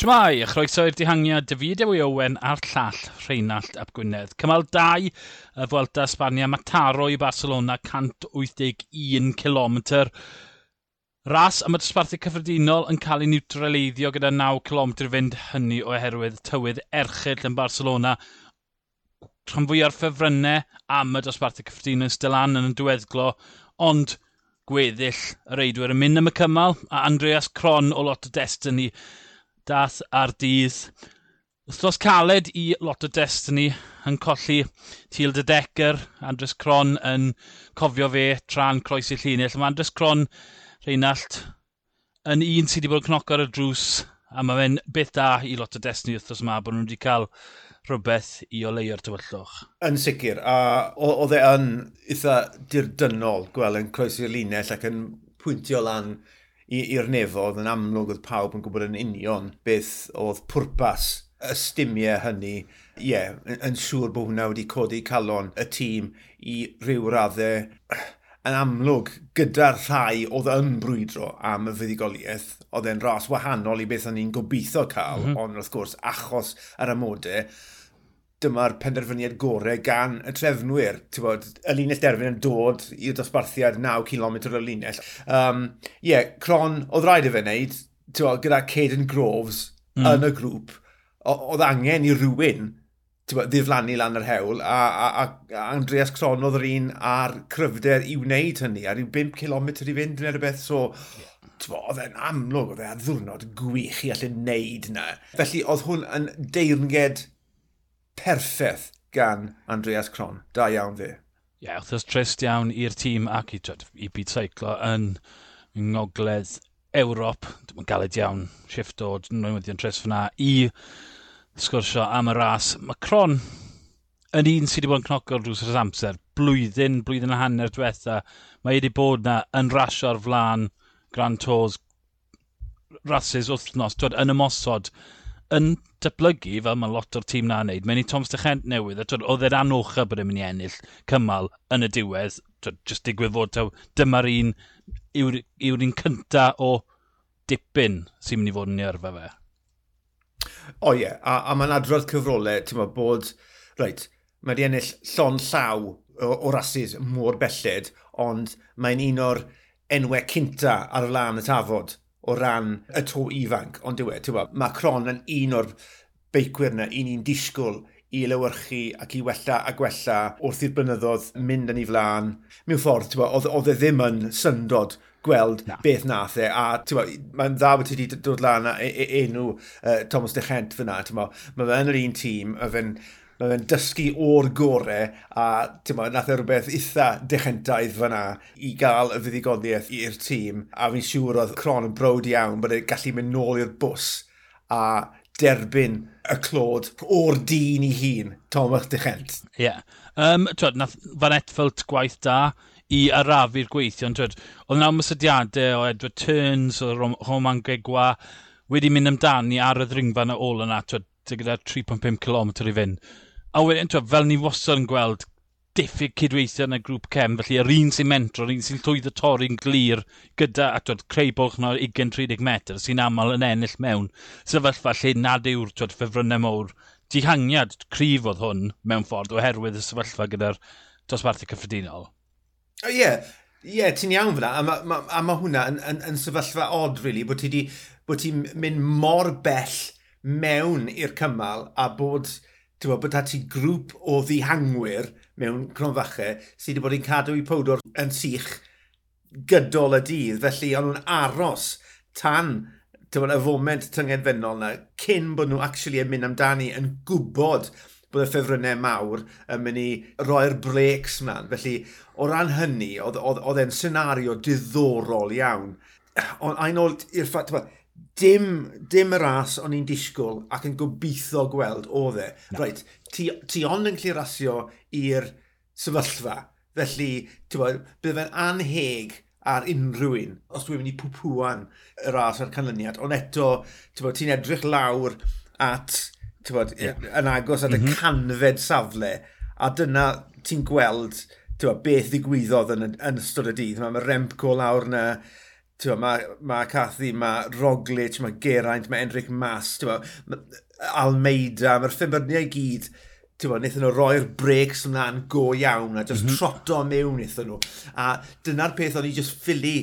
Shmai, a chroeso i'r dihangiad David Ewy Owen a'r llall Rheinald Ap Gwynedd. Cymal 2 y Fwelta Sbania, Mataro i Barcelona, 181 km. Ras am y dosbarthu cyffredinol yn cael ei niwtraleiddio gyda 9 km fynd hynny oherwydd tywydd erchill yn Barcelona. Rhan fwy o'r ffefrynnau am y dosbarthu cyffredinol yn Stylan yn y diweddglo, ond gweddill y reidwyr yn mynd am y cymal a Andreas Cron o lot o destiny das a'r dydd. Wthnos caled i lot o Destiny yn colli Teal de Decker, Andres Cron yn cofio fe tra'n croesi llinell. Mae Andres Cron, Reinald, yn un sydd wedi bod yn cnoc ar y drws a mae fe'n beth da i lot o Destiny wrthnos yma bod nhw wedi cael rhywbeth i oleio'r tywyllwch. Yn sicr, a oedd e yn eitha dirdynol gweld yn croesi'r linell ac yn pwyntio lan i'r nefodd yn amlwg oedd pawb yn gwybod yn union beth oedd pwrpas y stymiau hynny. Ie, yeah, yn siŵr bod hwnna wedi codi calon y tîm i ryw raddau yn amlwg gyda'r rhai oedd yn brwydro am y fuddigoliaeth. oedd e'n ras wahanol i beth o'n i'n gobeithio cael, mm -hmm. ond wrth gwrs achos yr amodau, dyma'r penderfyniad gorau gan y trefnwyr. Bod, y linell derfyn yn dod i'r dosbarthiad 9 km o linell. Ie, um, yeah, Cron, oedd rhaid i fe wneud, bod, gyda Caden Groves mm. yn y grŵp, oedd angen i rhywun ddiflannu lan yr hewl, a, a, a Andreas Cron oedd yr un ar cryfder i wneud hynny, ar yw 5 km i fynd yn erbeth, so yeah oedd e'n amlwg, oedd e'n ddwrnod gwych i allu wneud yna. Felly oedd hwn yn deirnged perffaith gan Andreas Cron. Da iawn fe. Ie, yeah, wrth trist iawn i'r tîm ac i, i byd seiclo yn ngogledd Ewrop. Dwi'n galed iawn shift o newyddion trist fyna i sgwrsio am y ras. Mae Cron yn un sydd wedi bod yn cnocol drws yr amser. Blwyddyn, blwyddyn a hanner diwetha. Mae wedi bod na yn rasio'r flan Grand Tours rases wythnos, twyd, yn ymosod yn datblygu fel mae lot o'r tîm na'n neud. Mae'n i Tom Stachent newydd, a twyd, oedd e'r anocha bod e'n mynd i ennill cymal yn y diwedd, twyd, just digwydd fod taw, dyma'r un yw'r, yw un cynta o dipyn sy'n mynd i fod yn ei yrfa fe. O ie, yeah. a, a mae'n adrodd cyfrolau, ti'n meddwl bod, reit, mae wedi ennill llon llaw o, o rasis mor belled, ond mae'n un o'r enwau cynta ar y lan y tafod o ran y to ifanc, ond dyw e, ti'n mae Cron yn un o'r beicwyr yna, un i'n disgwyl i lywyrchu ac i wella a gwella wrth i'r blynyddoedd mynd yn ei flaen. Mewn ffordd, oedd e ddim yn syndod gweld Na. beth nath e. A mae'n dda bod ti wedi dod lan a e-, e-, enw uh, Thomas de Chent fyna. Mae fe yn yr un tîm, a fe'n mae fe'n dysgu o'r gorau a ma, nath e rhywbeth eitha dechentaidd fyna i gael y fuddigoliaeth i'r tîm a fi'n siŵr oedd Cron yn brod iawn bod e'n gallu mynd nôl i'r bws a derbyn y clod o'r dyn i hun, Thomas Dechent. Ie. Yeah. Um, twyd, nath Van Etfeld gwaith da i arafu'r gweithio, twyd, oedd yna ymwysydiadau o Edward Turns, o Roman Gegwa, wedi mynd amdani ar y ddringfa yna ôl yna, twyd, gyda 3.5 km i fynd. A wedyn, fel ni wastad yn gweld, diffyg cydweithio yn y grŵp cem, felly yr un sy'n mentro, yr un sy'n llwyddo torri'n glir gyda, a creu bolch na 20-30 metr, sy'n aml yn ennill mewn. Sefyllfa lle nad yw'r ffefrynnau mowr dihangiad cryf oedd hwn mewn ffordd oherwydd y sefyllfa gyda'r dosbarthu cyffredinol. O oh, ie, yeah. ie, yeah, ti'n iawn fyna, a mae ma, a ma hwnna yn, yn, yn sefyllfa od, really, bod ti bod ti'n mynd mor bell mewn i'r cymal a bod ti'n bod, ti grŵp o ddihangwyr mewn cronfache sydd wedi bod yn cadw i powdor yn sych gydol y dydd, felly ond nhw'n aros tan bod, y foment tyngedfennol yna, cyn bod nhw actually yn mynd amdani yn gwybod bod y ffefrynnau mawr yn mynd i roi'r breaks mlaen. Felly, o ran hynny, oedd e'n senario diddorol iawn. Ond ein ôl i'r ffat, dim, dim y ras o'n i'n disgwyl ac yn gobeithio gweld o dde. No. Right, ti, ti ond yn clirasio i'r sefyllfa. Felly, bod, bydd fe'n anheg ar unrhyw un, os dwi'n mynd i pwpwan y ras a'r canlyniad, ond eto, ti'n edrych lawr at, bod, yeah. yn agos at mm -hmm. y mhm. canfed safle, a dyna ti'n gweld, bod, beth ddigwyddodd yn, yn ystod y dydd. Mae'r remp go lawr na, Tewa, mae, ma Cathy, mae Roglic, mae Geraint, mae Enric Mas, ma Almeida, mae'r ffibyrniau gyd, tewa, wnaethon nhw roi'r breaks yna'n go iawn a just mm -hmm. troto mewn wnaethon nhw. A dyna'r peth o'n i just ffili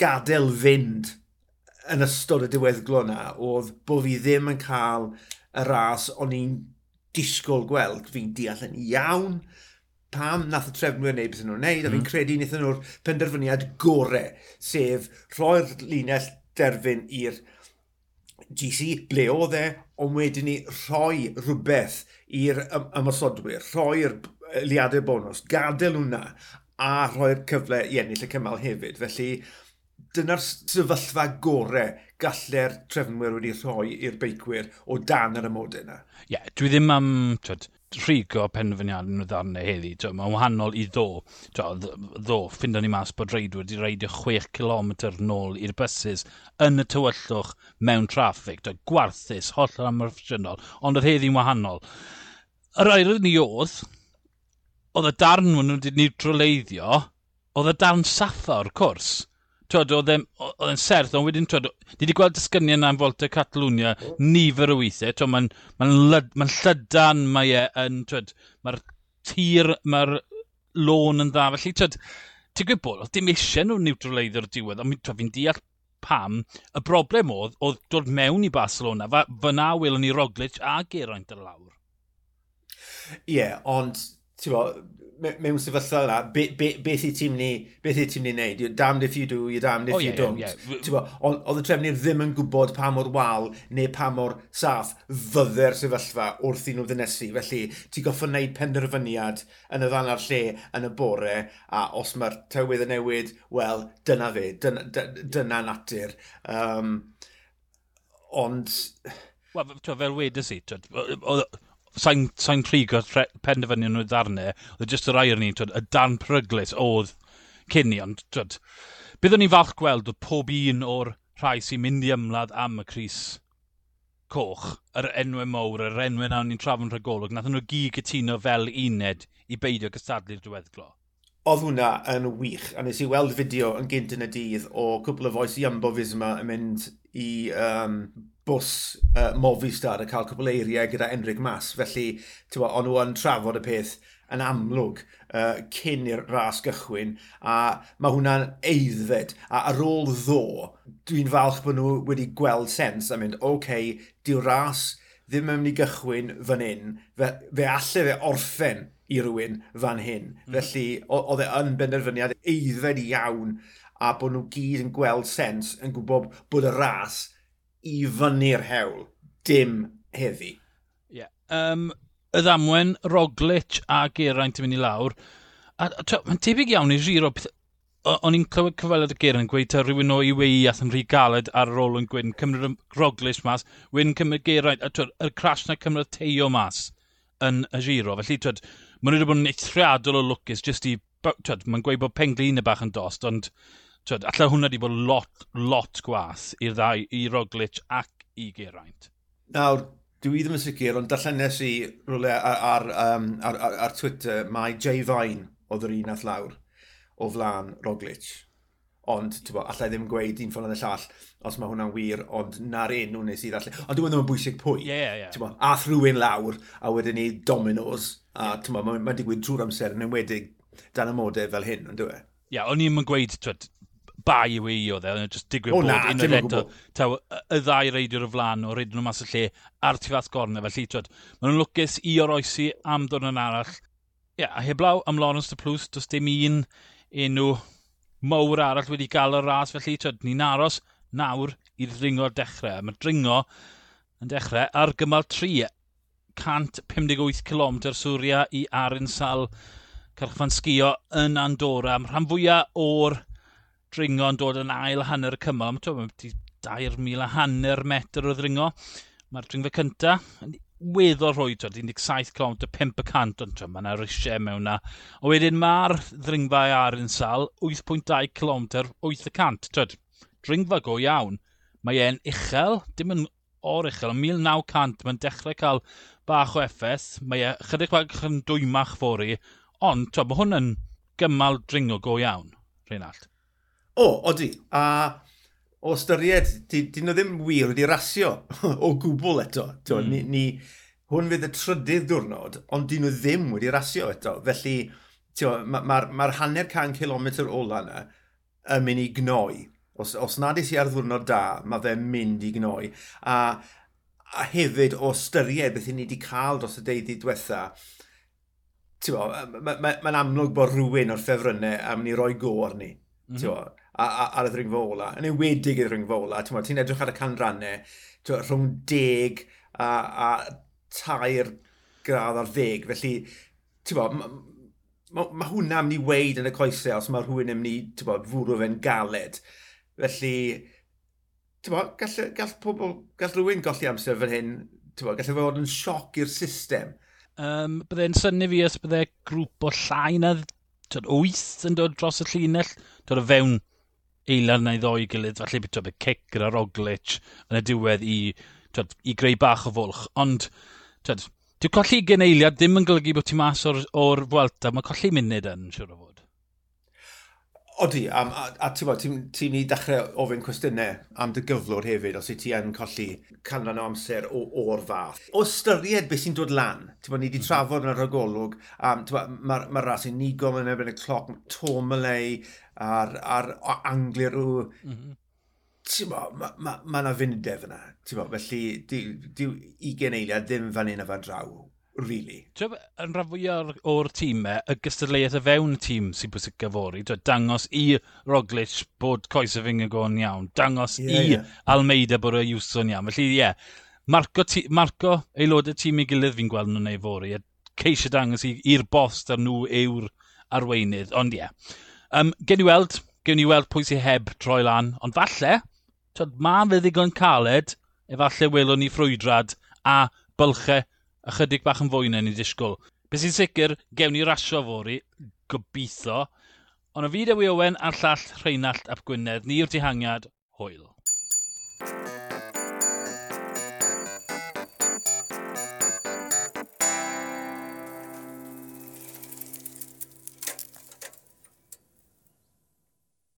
gadael fynd yn ystod y diweddglo yna oedd bod fi ddim yn cael y ras o'n i'n disgwyl gweld. Fi'n deall yn iawn pam nath y trefnwyr wneud beth nhw'n wneud, mm. a fi'n mm. credu wnaethon nhw'r penderfyniad gorau, sef rhoi'r linell derfyn i'r GC, ble oedd e, ond wedyn ni rhoi rhywbeth i'r ym ymosodwyr, rhoi'r liadau bonus, gadael hwnna, a rhoi'r cyfle i ennill y cymal hefyd. Felly, dyna'r sefyllfa gorau gallu'r trefnwyr wedi rhoi i'r beicwyr o dan yr ymodau yna. Ie, yeah, dwi ddim am twyd, rhigo penfyniad yn y ddarnau heddi. Mae'n wahanol i ddo. Twyd, ddo, ffindo ni mas bod reidwyr wedi reidio 6 km nôl i'r buses yn y tywyllwch mewn traffig. Twyd, gwarthus, holl amorffesiynol, ond oedd heddi'n wahanol. Yr air ni oedd, oedd y darn nhw'n wedi niwtroleiddio, oedd y darn saffa o'r cwrs twyd, oedd e'n serth, ond wedyn, twyd, ni wedi gweld dysgynion na'n Volta Catalunya, nifer o weithiau, twyd, mae'n ma ma llydan mae e yn, twyd, mae'r tir, mae'r lôn yn dda, felly, twyd, ti'n gwybod, oedd dim eisiau nhw niwtrolaidd o'r diwedd, ond fi'n deall pam, y broblem oedd, oedd dod mewn i Barcelona, fyna welwn ni Roglic a Geraint ar lawr. Ie, yeah, ond bo, mewn sefyllfa yna, beth be, be i ti'n mynd beth i ti'n mynd i wneud? You're damned if you do, you're damned if oh, you yeah, don't. Yeah, yeah. Oedd y trefnir ddim yn gwybod pa mor wal neu pa mor saff fydde'r sefyllfa wrth i nhw ddynesu. Felly, ti'n goffa wneud penderfyniad yn y ddanna'r lle yn y bore, a os mae'r tywydd yn newid, wel, dyna fe, dyna, dyna natur. Um, ond... Wel, fel wedys i, sa'n sa trigo penderfynu nhw ddarnau, oedd jyst yr air ni, twyd, y dan pryglis oedd cyn ni, ond twyd, byddwn ni'n falch gweld oedd pob un o'r rhai sy'n mynd i ymladd am y Cris Coch, yr enwau mowr, yr enwau nawr ni'n trafod yn rhagolwg, nath nhw gyd gytuno fel uned i beidio gystadlu'r diweddglo oedd hwnna yn wych, a nes i weld fideo yn gynt yn y dydd o cwpl o foes i Jumbo Fisma yn mynd i um, bws uh, Movistar a cael cwbl eiriau gyda Enric Mas. Felly, ti'n bod, ond nhw yn trafod y peth yn amlwg uh, cyn i'r ras gychwyn a mae hwnna'n eiddfed a ar ôl ddo dwi'n falch bod nhw wedi gweld sens a mynd, oce, okay, di'r ras ddim yn mynd i gychwyn fan hyn, fe, fe alle fe orffen i rywun fan hyn. Mm. Felly, oedd e yn benderfyniad eiddfed iawn a bod nhw gyd yn gweld sens yn gwybod bod y ras i fyny'r hewl, dim heddi. Ie. Yeah. Um, y ddamwen, Roglic a Geraint yn mynd i lawr. A, a mae'n tebyg iawn i giro. O'n i'n clywed cyfaliad y Geraint yn gweud ta rhywun o i wei ath yn rhy galed ar yr yn gwyn, cymryd y Roglic mas, wyn cymryd Geraint, a twyd, y crash na cymryd Teo mas yn y giro. Felly, twyd, maen nhw wedi bod yn eithriadol o lwcus, jyst i... Twyd, mae'n gweud bod penglin y bach yn dost, ond Twyd, allai hwnna wedi bod lot, lot gwas i'r ddau, i Roglic ac i Geraint. Nawr, dwi ddim yn sicr, ond darllenes i rhywle ar, ar, um, ar, ar, ar, Twitter, mae Jay Fine oedd yr un ath lawr o flan Roglic. Ond, ti'n bo, allai ddim gweud un ffordd yn y llall, os mae hwnna'n wir, ond na'r un nhw nes i ddallu. Ond dwi'n e ddim yn bwysig pwy. Ie, yeah, ie. Yeah. Bo, ath rhywun lawr, a wedyn ni dominos, a yeah. mae'n ma digwydd trwy'r amser, yn enwedig dan y modau fel hyn, ond dwi'n e? Ie, yeah, o'n i'n gweud, twyd, bai yw i oedd e, oedd just digwydd bod un o'r eto. Taw, y ddau reidiwr o flan o reidyn nhw mas y lle ar tu fath gornau. Felly, twyd, maen nhw'n lwcus i oroesi am ddod yn arall. Ie, yeah, a heblaw am Lawrence de Plws, does dim un enw mawr arall wedi gael y ras. Felly, twyd, ni'n aros nawr i'r dringo dechrau. Mae'r dringo yn dechrau ar gymal 3, 158 km swria i Arinsal, Carchfan Sgio yn Andorra. Am rhan fwyaf o'r dringo'n dod yn ail hanner y cymal. Mae 2,000 a hanner metr o ddringo. Mae'r dringfa cynta yn weddol rhwy, 17 km, 500, ond mae yna risiau mewn na. O wedyn mae'r ddringfa ar yn sal, 8.2 km, 8%. Twyd, dringfa go iawn. Mae e'n uchel, dim yn o'r uchel, ond 1900, mae'n dechrau cael bach o effaith. Mae e chydig bach yn dwymach fori, ond twyd, mae hwn yn gymal dringo go iawn, Rheinald. O, odi. A o ystyried, dyn nhw ddim wir wedi rasio o gwbl eto. Mm. ni, ni, hwn fydd y trydydd diwrnod, ond dyn nhw ddim wedi rasio eto. Felly, mae'r ma, ma, ma hanner can kilometr ola yna yn mynd i gnoi. Os, os nad ys i ar ddiwrnod da, mae fe'n mynd i gnoi. A, a hefyd o ystyried beth i ni wedi cael dros y deuddi diwetha, mae'n ma, ma, ma amlwg bod rhywun o'r ffefrynnau am ni roi go arni. Mm -hmm ar y ddringfa ola, yn ewedig y ddringfa ola, ti'n edrych ar y canrannau, rhwng 10 a, a tair gradd ar ddeg, felly, ti'n bod, mae ma, ma hwnna am ni weid yn y coesau os mae rhywun yn mynd i, bod, fwrw fe'n galed. Felly, ti'n bod, gall, gall, pobl, gall rhywun golli amser fan hyn, ti'n bod, gallai e fod yn sioc i'r system. Um, Byddai'n syni fi os byddai grŵp o llai na wyth yn dod dros y llinell, dod o fewn eilan neu ddoi gilydd, falle bydd y cic gyda Roglic yn y diwedd i, twed, i greu bach o fwlch. Ond, twed, dwi'n colli gen eiliad ddim yn golygu bod ti mas o'r, or Fwelta, mae colli munud yn, siwr o fod. Odi, a, a, a ti'n bod, ti'n ti ni dechrau ofyn cwestiynau am dy gyflwr hefyd, os i ti yn colli canran o amser o'r fath. O styried beth sy'n dod lan, ti'n bod, ni wedi mhm. trafod yn y rhagolwg, um, mae'r ma, ma ras nigol yn ebyn y cloc, Tomalei, a'r, ar anglir rhyw... Mm -hmm. Ti'n bod, mae yna ma, ma, ma fyndef yna, ti'n bod, felly di, di, i eiliad ddim fan hyn a fan draw really. Ti'n yn rhan fwyaf o'r tîmau, y gystadleuaeth y fewn tîm sy'n bwysig gyfori. Ti'n dangos i Roglic bod coes y fyng yn go'n iawn. Dangos yeah, i yeah. Almeida bod y iwson iawn. Felly, ie, yeah, marco, ti, marco aelodau tîm i gilydd fi'n gweld nhw'n ei fori. A ceisio dangos i'r bost ar nhw yw'r arweinydd. Ond ie. Yeah. Um, gen i weld, gen i weld pwy sy'n heb troi lan. Ond falle, ti'n mae fe ddigon caled, efallai welwn ni ffrwydrad a bylchau ychydig bach yn fwy na ni disgwyl. Be sy'n sicr, gewn ni rasio fori, gobeithio. Ond o fi Dewi Owen a'r llall Rheinald ap Gwynedd, ni'r dihangiad, hwyl.